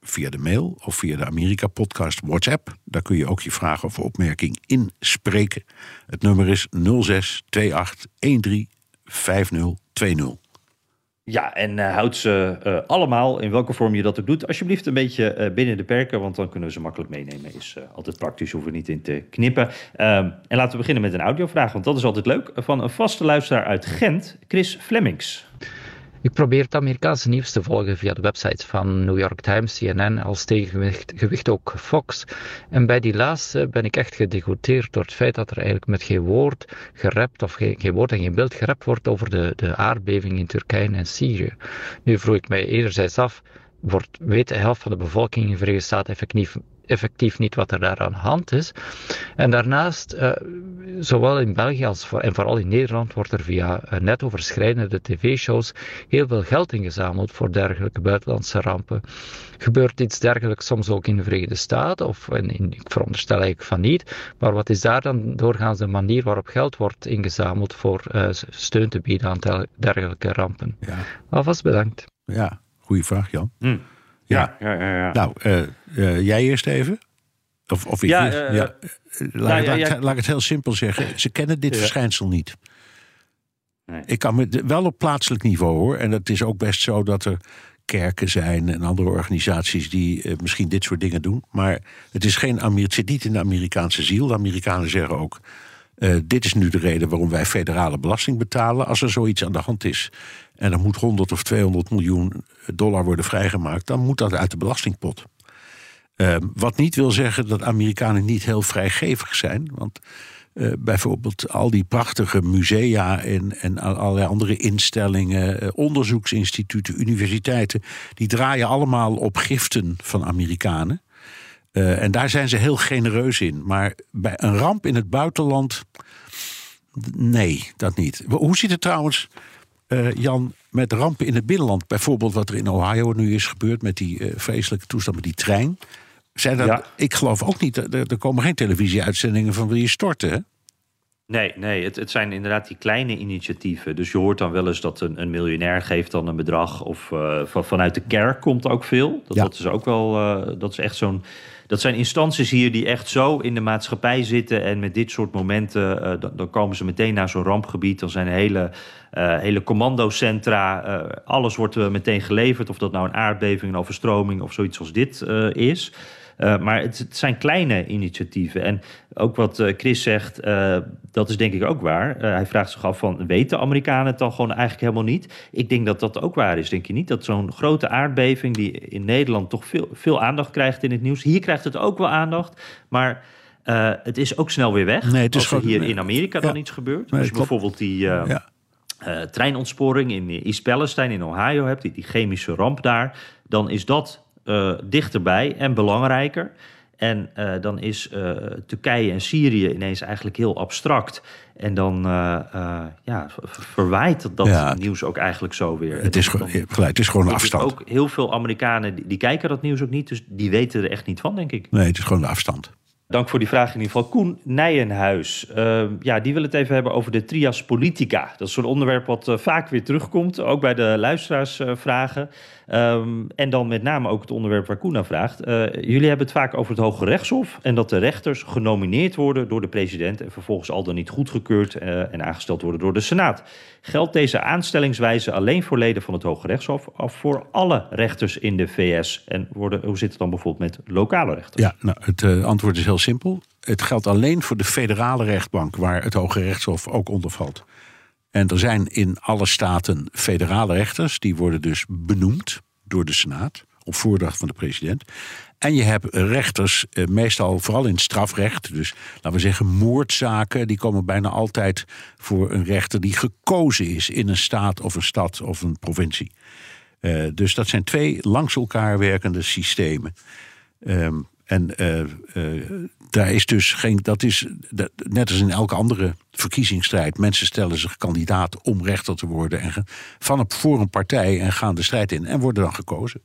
via de mail of via de Amerika-podcast WhatsApp. Daar kun je ook je vraag of opmerking inspreken. Het nummer is 06 28 13 5020. Ja, en uh, houd ze uh, allemaal, in welke vorm je dat ook doet, alsjeblieft een beetje uh, binnen de perken, want dan kunnen we ze makkelijk meenemen. Is altijd praktisch, hoeven we niet in te knippen. Ehm, en laten we beginnen met een audiovraag, want dat is altijd leuk. Van een vaste luisteraar uit Gent, Chris Flemings. Ik probeer het Amerikaanse nieuws te volgen via de websites van New York Times, CNN, als tegengewicht gewicht ook Fox. En bij die laatste ben ik echt gedegoteerd door het feit dat er eigenlijk met geen woord gerept, of geen, geen woord en geen beeld gerept wordt over de, de aardbeving in Turkije en Syrië. Nu vroeg ik mij enerzijds af, wordt, weet de helft van de bevolking in de Verenigde Staten effectief effectief niet wat er daar aan de hand is. En daarnaast, uh, zowel in België als voor, en vooral in Nederland, wordt er via uh, netoverschrijdende tv-shows heel veel geld ingezameld voor dergelijke buitenlandse rampen. Gebeurt iets dergelijks soms ook in de Verenigde Staten? Of in, in, ik veronderstel eigenlijk van niet. Maar wat is daar dan doorgaans de manier waarop geld wordt ingezameld voor uh, steun te bieden aan dergelijke rampen? Ja. Alvast bedankt. Ja, goede vraag, Jan. Mm. Ja, ja, ja. ja. Nou, uh, uh, jij eerst even? Of, of ik ja? Uh, ja. Laat, laat, ik het heel simpel zeggen. Ze kennen dit verschijnsel niet. Nee. Ik kan me wel op plaatselijk niveau hoor. En het is ook best zo dat er kerken zijn en andere organisaties die uh, misschien dit soort dingen doen. Maar het, is geen, het zit niet in de Amerikaanse ziel. De Amerikanen zeggen ook. Uh, dit is nu de reden waarom wij federale belasting betalen als er zoiets aan de hand is. En er moet 100 of 200 miljoen dollar worden vrijgemaakt, dan moet dat uit de belastingpot. Uh, wat niet wil zeggen dat Amerikanen niet heel vrijgevig zijn. Want uh, bijvoorbeeld al die prachtige musea en, en allerlei andere instellingen, onderzoeksinstituten, universiteiten, die draaien allemaal op giften van Amerikanen. Uh, en daar zijn ze heel genereus in. Maar bij een ramp in het buitenland, nee, dat niet. Hoe ziet het trouwens, uh, Jan, met rampen in het binnenland? Bijvoorbeeld wat er in Ohio nu is gebeurd met die uh, vreselijke toestand met die trein. Zijn dat, ja. Ik geloof ook niet, er, er komen geen televisieuitzendingen van wil je storten, hè? Nee, nee het, het, zijn inderdaad die kleine initiatieven. Dus je hoort dan wel eens dat een, een miljonair geeft dan een bedrag. Of uh, van, vanuit de kerk komt ook veel. Dat, ja. dat is ook wel, uh, dat is echt zo'n... Dat zijn instanties hier die echt zo in de maatschappij zitten. En met dit soort momenten, uh, dan, komen ze meteen naar zo'n rampgebied. Dan zijn hele, hele commandocentra. alles wordt meteen geleverd. Of dat nou een aardbeving, een overstroming of zoiets als dit is. Uh, maar het, het, zijn kleine initiatieven. En ook wat uh, Chris zegt, uh, dat is denk ik ook waar. hij vraagt zich af van, weten Amerikanen het dan gewoon eigenlijk helemaal niet? Ik denk dat dat ook waar is, denk je niet? Dat zo'n grote aardbeving die in Nederland toch veel, veel aandacht krijgt in het nieuws. Hier krijgt het ook wel aandacht, maar... het is ook snel weer weg. Nee, het is als er hier in Amerika ja. dan iets gebeurt. Nee, dus bijvoorbeeld die... ja. Uh, treinontsporing in East Palestine in Ohio hebt, die, die chemische ramp daar, dan is dat uh, dichterbij en belangrijker. En uh, dan is uh, Turkije en Syrië ineens eigenlijk heel abstract. En dan ja, verwijt dat Ja. nieuws ook eigenlijk zo weer. Het is, gewoon- gelijk, het is gewoon een afstand. Ook heel veel Amerikanen die, die kijken dat nieuws ook niet, dus die weten er echt niet van, denk ik. Nee, het is gewoon een afstand. Dank voor die vraag in ieder geval. Koen Nijenhuis, uh, ja, die wil het even hebben over de trias politica. Dat is zo'n onderwerp wat uh, vaak weer terugkomt, ook bij de luisteraarsvragen. Uh, um, en dan met name ook het onderwerp waar Koen naar vraagt. Uh, jullie hebben het vaak over het Hoge Rechtshof en dat de rechters genomineerd worden door de president en vervolgens al dan niet goedgekeurd en aangesteld worden door de Senaat. Geldt deze aanstellingswijze alleen voor leden van het Hoge Rechtshof of voor alle rechters in de VS? En hoe zit het dan bijvoorbeeld met lokale rechters? Ja, nou, het uh, antwoord is heel simpel. Het geldt alleen voor de federale rechtbank, waar het Hoge Rechtshof ook onder valt. En er zijn in alle staten federale rechters, die worden dus benoemd door de Senaat op voordracht van de president. En je hebt rechters, eh, meestal vooral in het strafrecht, dus laten we zeggen moordzaken, die komen bijna altijd voor een rechter die gekozen is in een staat of een stad of een provincie. Uh, dus dat zijn twee langs elkaar werkende systemen. Um, En uh, daar is dus geen. Dat is net als in elke andere verkiezingsstrijd. Mensen stellen zich kandidaat om rechter te worden. En van voor een partij en gaan de strijd in en worden dan gekozen.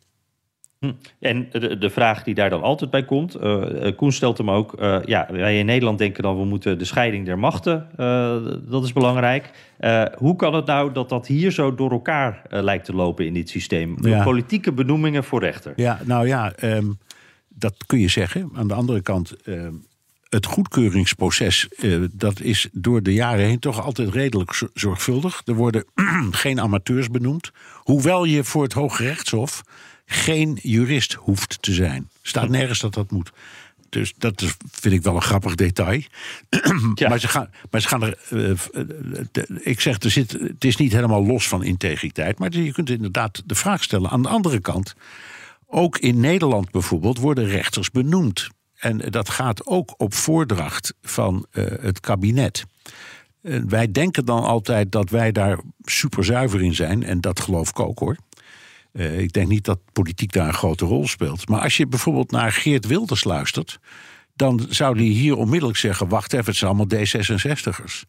Hm. En de, de, vraag die daar dan altijd bij komt, uh, Koen stelt hem ook, uh, ja, wij in Nederland denken dan we moeten de scheiding der machten, uh, dat is belangrijk. hoe kan het nou dat dat hier zo door elkaar lijkt te lopen in dit systeem? Ja. Politieke benoemingen voor rechter. Ja, nou ja, um, dat kun je zeggen. Aan de andere kant, um, het goedkeuringsproces, dat is door de jaren heen toch altijd redelijk zorgvuldig. Er worden geen amateurs benoemd, hoewel je voor het Hoge Rechtshof geen jurist hoeft te zijn. Staat nergens dat dat moet. Dus dat vind ik wel een grappig detail. Ja. maar, ze gaan, maar ze gaan er. Uh, ik zeg, er zit, het is niet helemaal los van integriteit. Maar je kunt inderdaad de vraag stellen. Aan de andere kant, ook in Nederland bijvoorbeeld worden rechters benoemd. En dat gaat ook op voordracht van uh, het kabinet. wij denken dan altijd dat wij daar super zuiver in zijn. En dat geloof ik ook hoor. Uh, ik denk niet dat politiek daar een grote rol speelt. Maar als je bijvoorbeeld naar Geert Wilders luistert, dan zou die hier onmiddellijk zeggen: wacht even, het zijn allemaal D66'ers.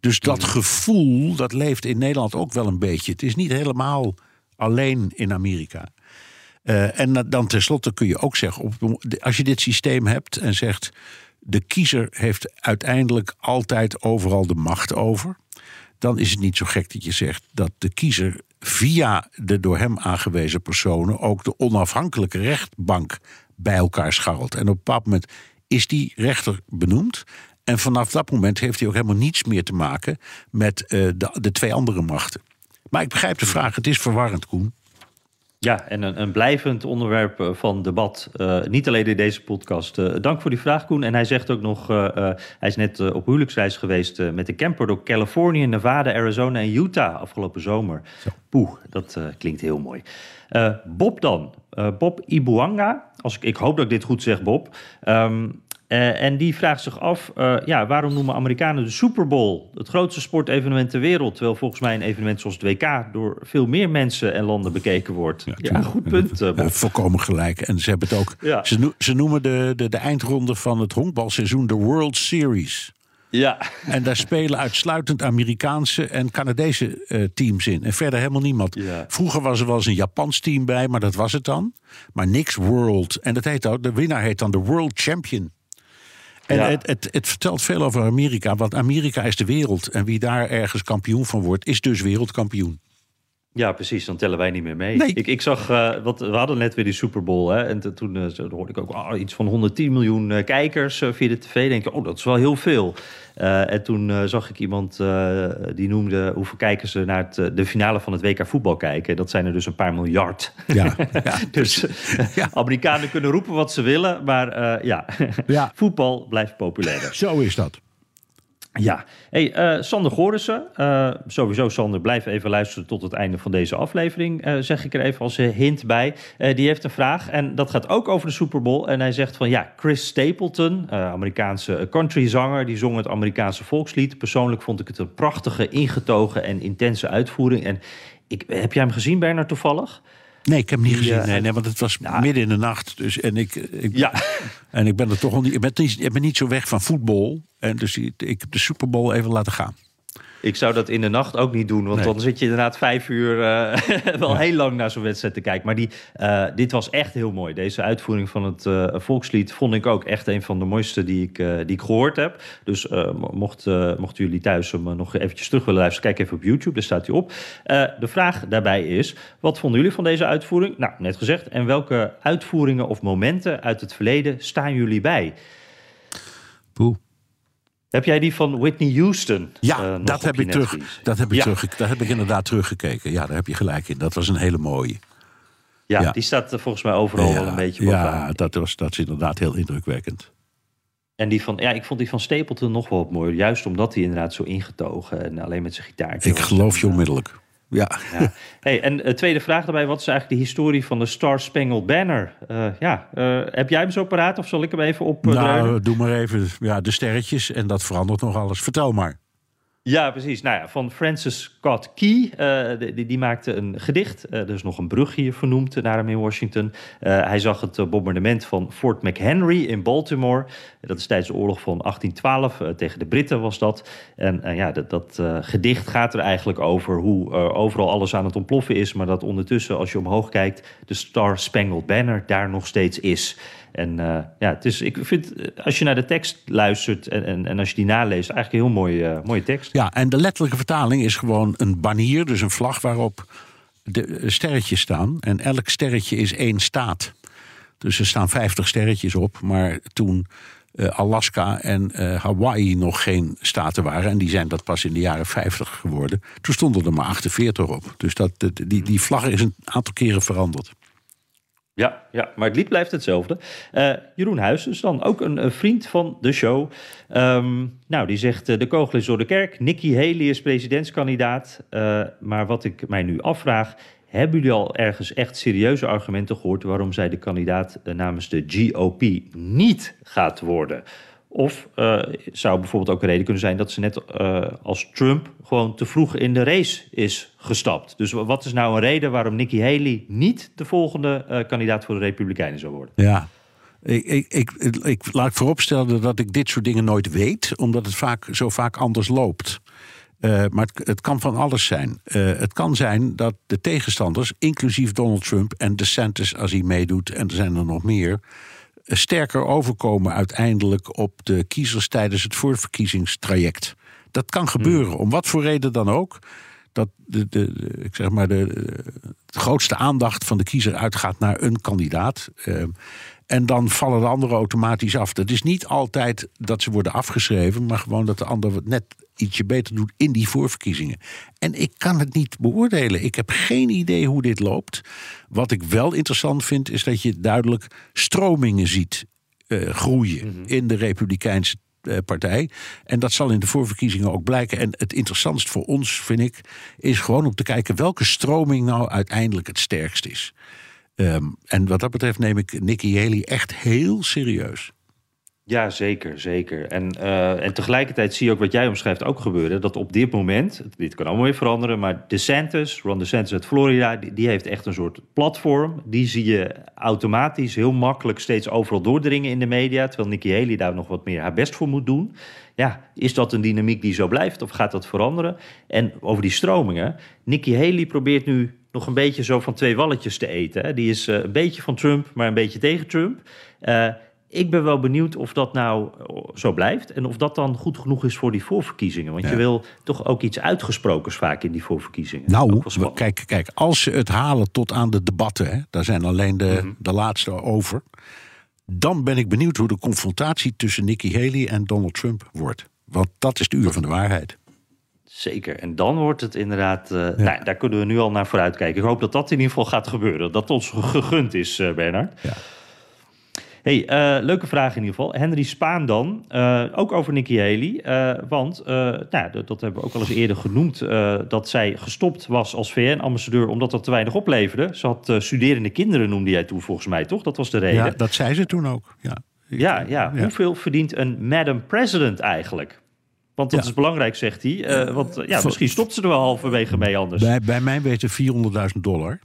Dus dat gevoel, dat leeft in Nederland ook wel een beetje. Het is niet helemaal alleen in Amerika. Uh, en dan tenslotte kun je ook zeggen: als je dit systeem hebt en zegt. De kiezer heeft uiteindelijk altijd overal de macht over. Dan is het niet zo gek dat je zegt dat de kiezer via de door hem aangewezen personen ook de onafhankelijke rechtbank bij elkaar scharrelt. En op een bepaald moment is die rechter benoemd. En vanaf dat moment heeft hij ook helemaal niets meer te maken met uh, de, de twee andere machten. Maar ik begrijp de vraag, het is verwarrend, Koen. Ja, en een, een, blijvend onderwerp eh, van debat. Uh, niet alleen in deze podcast. Uh, dank voor die vraag, Koen. En hij zegt ook nog: hij is net op huwelijksreis geweest met de camper door Californië, Nevada, Arizona en Utah afgelopen zomer. Poeh, dat klinkt heel mooi. Bob dan. Bob Ibuanga. Als ik, ik hoop dat ik dit goed zeg, Bob. Um, uh, en die vraagt zich af, uh, ja, waarom noemen Amerikanen de Super Bowl het grootste sportevenement ter wereld? Terwijl volgens mij een evenement zoals het WK door veel meer mensen en landen bekeken wordt. Ja, ja goed punt. Uh, ja, volkomen gelijk. En ze hebben het ook. Ja. Ze, no ze, noemen de, de, de eindronde van het honkbalseizoen de World Series. Ja. En daar spelen uitsluitend Amerikaanse en Canadese uh, teams in. En verder helemaal niemand. Ja. Vroeger was er wel eens een Japans team bij, maar dat was het dan. Maar niks World. En dat heet ook, de winnaar heet dan de World Champion. En ja. het, het, het, vertelt veel over Amerika, want Amerika is de wereld. En wie daar ergens kampioen van wordt, is dus wereldkampioen. Ja, precies. Dan tellen wij niet meer mee. Nee. Ik, ik zag, uh, wat, we hadden net weer die Super Bowl. Hè, en toen uh, hoorde ik ook oh, iets van 110 miljoen uh, kijkers via de tv. Denk ik, oh, dat is wel heel veel. en toen zag ik iemand die noemde hoeveel kijkers ze naar het, de finale van het WK voetbal kijken. Dat zijn er dus een paar miljard. Ja, ja. dus ja. Amerikanen kunnen roepen wat ze willen. Maar ja, ja. voetbal blijft populairder. Zo is dat. Ja, hey, uh, Sander Gorissen. Uh, sowieso, Sander, blijf even luisteren tot het einde van deze aflevering. Uh, zeg ik er even als hint bij. die heeft een vraag en dat gaat ook over de Super Bowl. En hij zegt van ja, Chris Stapleton, Amerikaanse countryzanger, die zong het Amerikaanse volkslied. Persoonlijk vond ik het een prachtige, ingetogen en intense uitvoering. En ik, heb jij hem gezien, Bernard, toevallig? Nee, ik heb hem niet gezien. Nee, nee, want het was midden in de nacht. Dus, en, ik, ik, ja. en ik ben er toch al niet. Ik ben, niet, ik ben niet zo weg van voetbal. En dus ik, ik heb de Super Bowl even laten gaan. Ik zou dat in de nacht ook niet doen. Want nee. dan zit je inderdaad vijf uur uh, wel ja. heel lang naar zo'n wedstrijd te kijken. Maar die, uh, dit was echt heel mooi. Deze uitvoering van het uh, volkslied vond ik ook echt een van de mooiste die ik, die ik gehoord heb. Dus mocht, mochten jullie thuis hem nog eventjes terug willen luisteren, kijk even op YouTube, daar staat hij op. de vraag daarbij is, wat vonden jullie van deze uitvoering? Nou, net gezegd. En welke uitvoeringen of momenten uit het verleden staan jullie bij? Poeh. Heb jij die van Whitney Houston? Ja, uh, dat, heb ik terug, dat, heb ik ja. terug, dat heb ik inderdaad teruggekeken. Ja, daar heb je gelijk in. Dat was een hele mooie. Ja, ja. die staat volgens mij overal wel een beetje bovenaan. Ja, dat, was, dat is inderdaad heel indrukwekkend. En die van, ja, ik vond die van Stapleton nog wel mooi. Juist omdat hij inderdaad zo ingetogen en alleen met zijn gitaar. Ik geloof je onmiddellijk. Ja. ja. Hey, en uh, tweede vraag daarbij: wat is eigenlijk de historie van de Star Spangled Banner? Uh, ja, uh, heb jij hem zo paraat of zal ik hem even op? nou, doe maar even. Ja, de sterretjes en dat verandert nog alles. Vertel maar. Ja, precies. Nou van Francis Scott Key. Uh, die, die, maakte een gedicht. Uh, er is nog een brug hier vernoemd naar hem in Washington. Uh, hij zag het bombardement van Fort McHenry in Baltimore. Dat is tijdens de oorlog van 1812. tegen de Britten was dat. En ja, dat, dat gedicht gaat er eigenlijk over hoe overal alles aan het ontploffen is. Maar dat ondertussen, als je omhoog kijkt, de Star Spangled Banner daar nog steeds is. En uh, ja, het is, ik vind, eh, als je naar de tekst luistert en, en, en als je die naleest, eigenlijk een heel mooie, uh, mooie tekst. Ja, en de letterlijke vertaling is gewoon een banier, dus een vlag waarop de sterretjes staan. En elk sterretje is één staat. Dus er staan 50 sterretjes op. Maar toen Alaska en Hawaii nog geen staten waren, en die zijn dat pas in de jaren 50 geworden, toen stonden er maar 48 op. Dus dat, die, die vlag is een aantal keren veranderd. Ja, ja, maar het lied blijft hetzelfde. Uh, Jeroen is dan ook een, vriend van de show. Um, nou, die zegt: uh, de kogel is door de kerk. Nikki Haley is presidentskandidaat. Uh, maar wat ik mij nu afvraag. Hebben jullie al ergens echt serieuze argumenten gehoord waarom zij de kandidaat namens de GOP niet gaat worden? Of uh, zou bijvoorbeeld ook een reden kunnen zijn dat ze net uh, als Trump gewoon te vroeg in de race is gestapt. Dus wat is nou een reden waarom Nikki Haley niet de volgende uh, kandidaat voor de Republikeinen zou worden? Ja. Ik, ik, ik, ik laat vooropstellen dat ik dit soort dingen nooit weet, omdat het vaak, zo vaak anders loopt. maar het, het, kan van alles zijn. het kan zijn dat de tegenstanders, inclusief Donald Trump en DeSantis als hij meedoet, en er zijn er nog meer, sterker overkomen uiteindelijk op de kiezers tijdens het voorverkiezingstraject. Dat kan gebeuren, hmm. om wat voor reden dan ook. Dat de, de, ik zeg maar de, de, grootste aandacht van de kiezer uitgaat naar een kandidaat. Uh, en dan vallen de anderen automatisch af. Het is niet altijd dat ze worden afgeschreven, maar gewoon dat de ander net ietsje beter doet in die voorverkiezingen. En ik kan het niet beoordelen. Ik heb geen idee hoe dit loopt. Wat ik wel interessant vind, is dat je duidelijk stromingen ziet uh, groeien mhm. in de Republikeinse uh, partij. En dat zal in de voorverkiezingen ook blijken. En het interessantst voor ons, vind ik, is gewoon om te kijken welke stroming nou uiteindelijk het sterkst is. Um, en wat dat betreft neem ik Nikki Haley echt heel serieus. Ja, zeker, zeker. En, uh, en tegelijkertijd zie je ook wat jij omschrijft ook gebeuren. Dat op dit moment, dit kan allemaal weer veranderen... maar DeSantis, Ron DeSantis uit Florida... Die, die, heeft echt een soort platform. Die zie je automatisch heel makkelijk steeds overal doordringen in de media... terwijl Nikki Haley daar nog wat meer haar best voor moet doen. Ja, is dat een dynamiek die zo blijft of gaat dat veranderen? En over die stromingen... Nikki Haley probeert nu nog een beetje zo van twee walletjes te eten. Hè. Die is uh, een beetje van Trump, maar een beetje tegen Trump... Uh, ik ben wel benieuwd of dat nou zo blijft. En of dat dan goed genoeg is voor die voorverkiezingen. Want je wil toch ook iets uitgesprokens vaak in die voorverkiezingen. Nou, kijk, kijk, als ze het halen tot aan de debatten, hè, daar zijn alleen de, mhm. de laatste over. Dan ben ik benieuwd hoe de confrontatie tussen Nikki Haley en Donald Trump wordt. Want dat is het uur van de waarheid. Zeker. En dan wordt het inderdaad. Uh, nou, daar kunnen we nu al naar vooruit kijken. Ik hoop dat dat in ieder geval gaat gebeuren. Dat ons gegund is, uh, Bernard. Ja. Hey, uh, leuke vraag in ieder geval. Henry Spaan dan, ook over Nikki Haley. Want, nou, dat hebben we ook al eens eerder genoemd... dat zij gestopt was als VN-ambassadeur omdat dat te weinig opleverde. Ze had studerende kinderen, noemde jij toen volgens mij, toch? Dat was de reden. Ja, dat zei ze toen ook, ja. Ja, ja. ja. hoeveel verdient een Madam President eigenlijk? Want dat is belangrijk, zegt hij. want ja, misschien stopt ze er wel halverwege mee anders. Bij, bij mij weten 400.000 dollar.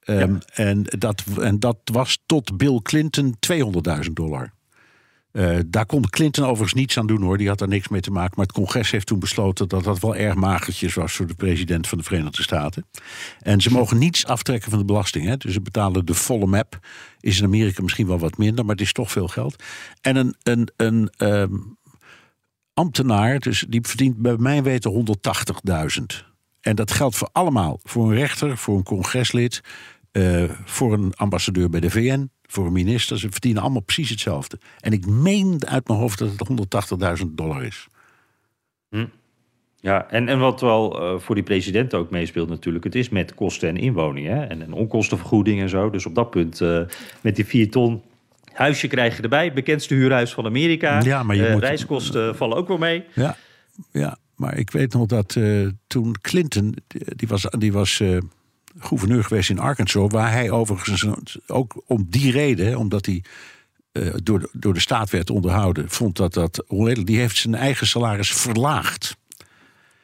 Ehm, en, dat, en dat was tot Bill Clinton 200.000 dollar. Uh, daar kon Clinton overigens niets aan doen hoor, die had daar niks mee te maken. Maar het congres heeft toen besloten dat dat wel erg magertjes was voor de president van de Verenigde Staten. En ze mogen niets aftrekken van de belasting. Hè? Dus ze betalen de volle map. Is in Amerika misschien wel wat minder, maar het is toch veel geld. En een, een, een um, ambtenaar, dus die verdient bij mijn weten 180.000. En dat geldt voor allemaal. Voor een rechter, voor een congreslid, uh, voor een ambassadeur bij de VN, voor een minister. Ze verdienen allemaal precies hetzelfde. En ik meen uit mijn hoofd dat het 180.000 dollar is. Hm. Ja, en, en wat wel uh, voor die president ook meespeelt natuurlijk... het is met kosten en inwoning hè? En, en onkostenvergoeding en zo. Dus op dat punt, uh, met die 4 ton... Huisje krijg je erbij, bekendste huurhuis van Amerika. Ja, maar je moet... Reiskosten vallen ook wel mee. Ja, ja maar ik weet nog dat toen Clinton... die was, die was gouverneur geweest in Arkansas, waar hij overigens ook om die reden, omdat hij uh, door, de, door de staat werd onderhouden, vond dat dat onredelijk. Die heeft zijn eigen salaris verlaagd.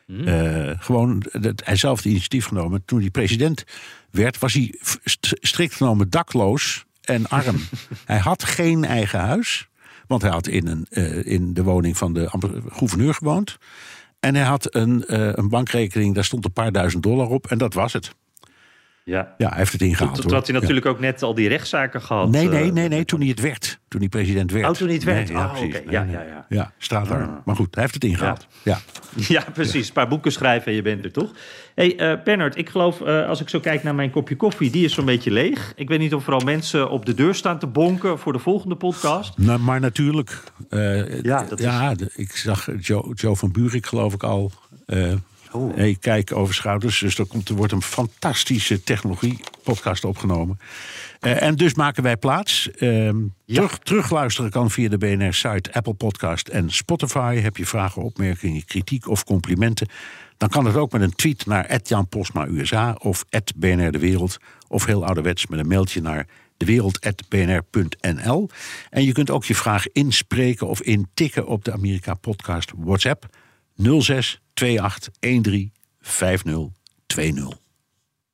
Eh, gewoon, dat, hij zelf het initiatief genomen. Toen hij president werd, was hij strikt genomen dakloos en arm. hij had geen eigen huis. Want hij had in, een, eh, in de woning van de gouverneur gewoond. En hij had een, eh, een bankrekening, daar stond een paar duizend dollar op. En dat was het. Ja. Ja, hij heeft het ingehaald. Toen had hij natuurlijk ook net al die rechtszaken gehad. Nee, nee, eh, nee, nee, toen hij het werd. Toen hij president werd. Oh, toen hij het werd. Nee, ja, Oh, precies. Nee, Ja, nee. ja, ja. Ja, straatarm. Maar goed, hij heeft het ingehaald. Ja. Ja, precies. Een paar boeken schrijven en je bent er toch? hey, eh, Bernard, ik geloof, eh, als ik zo kijk naar mijn kopje koffie, die is zo'n beetje leeg. Ik weet niet of er al mensen op de deur staan te bonken voor de volgende podcast. Nou, maar natuurlijk. eh, Ja, dat is- ja ik zag Joe, Joe van Buurik geloof ik al. Eh Oh. kijk over schouders. Dus er, komt, er wordt een fantastische technologie-podcast opgenomen. Eh, en dus maken wij plaats. Ehm, terug, terugluisteren kan via de BNR-site, Apple Podcast en Spotify. Heb je vragen, opmerkingen, kritiek of complimenten? Dan kan het ook met een tweet naar Jan Postma USA of BNR De Wereld. Of heel ouderwets met een mailtje naar dewereld.bnr.nl. En je kunt ook je vraag inspreken of intikken op de Amerika Podcast WhatsApp 06 28 13 50 20.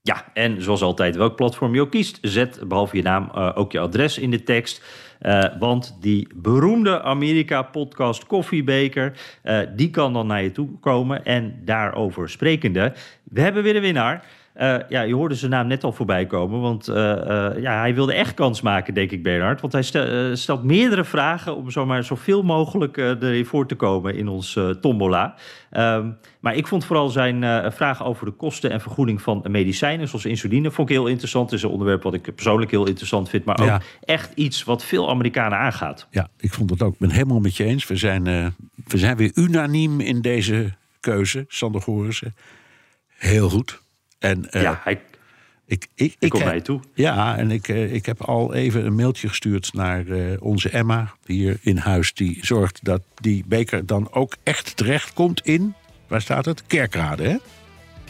Ja, en zoals altijd, welk platform je ook kiest, zet behalve je naam eh, ook je adres in de tekst. Eh, want die beroemde Amerika-podcast Koffiebeker, eh, die kan dan naar je toe komen. En daarover sprekende, we hebben weer een winnaar. Eh, ja, je hoorde zijn naam net al voorbij komen, want eh, eh, ja, hij wilde echt kans maken, denk ik, Bernhard. Want hij stel- stelt meerdere vragen om zomaar zoveel mogelijk erin voor te komen in ons tombola. Ehm, maar ik vond vooral zijn vraag over de kosten en vergoeding van medicijnen, zoals insuline, vond ik heel interessant. Het is een onderwerp wat ik persoonlijk heel interessant vind, maar ook Ja. echt iets wat veel Amerikanen aangaat. Ja, ik vond het ook. Ik ben het helemaal met je eens. We zijn, we zijn weer unaniem in deze keuze, Sander Gorissen. Heel goed. En eh, ja, hij, ik, ik, heb- naar je toe. Ja, en ik, eh, ik heb al even een mailtje gestuurd naar eh, onze Emma hier in huis. Die zorgt dat die beker dan ook echt terecht komt in, waar staat het? Kerkrade, hè?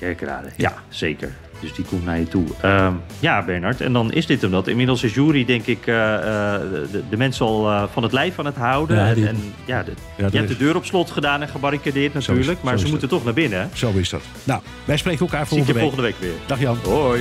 Kerkrade, ja, zeker. Dus die komt naar je toe. Ehm, ja, Bernard, en dan is dit hem dat. Inmiddels is Jury, denk ik, eh, eh, de, de mensen al eh, van het lijf aan het houden. Ja, die- en, en ja, de, Ja, je hebt de deur op slot gedaan en gebarricadeerd is- natuurlijk. maar ze moeten toch naar binnen. hè? Zo is dat. Nou, wij spreken elkaar Zie ik je volgende week. volgende week weer. Dag Jan. Hoi.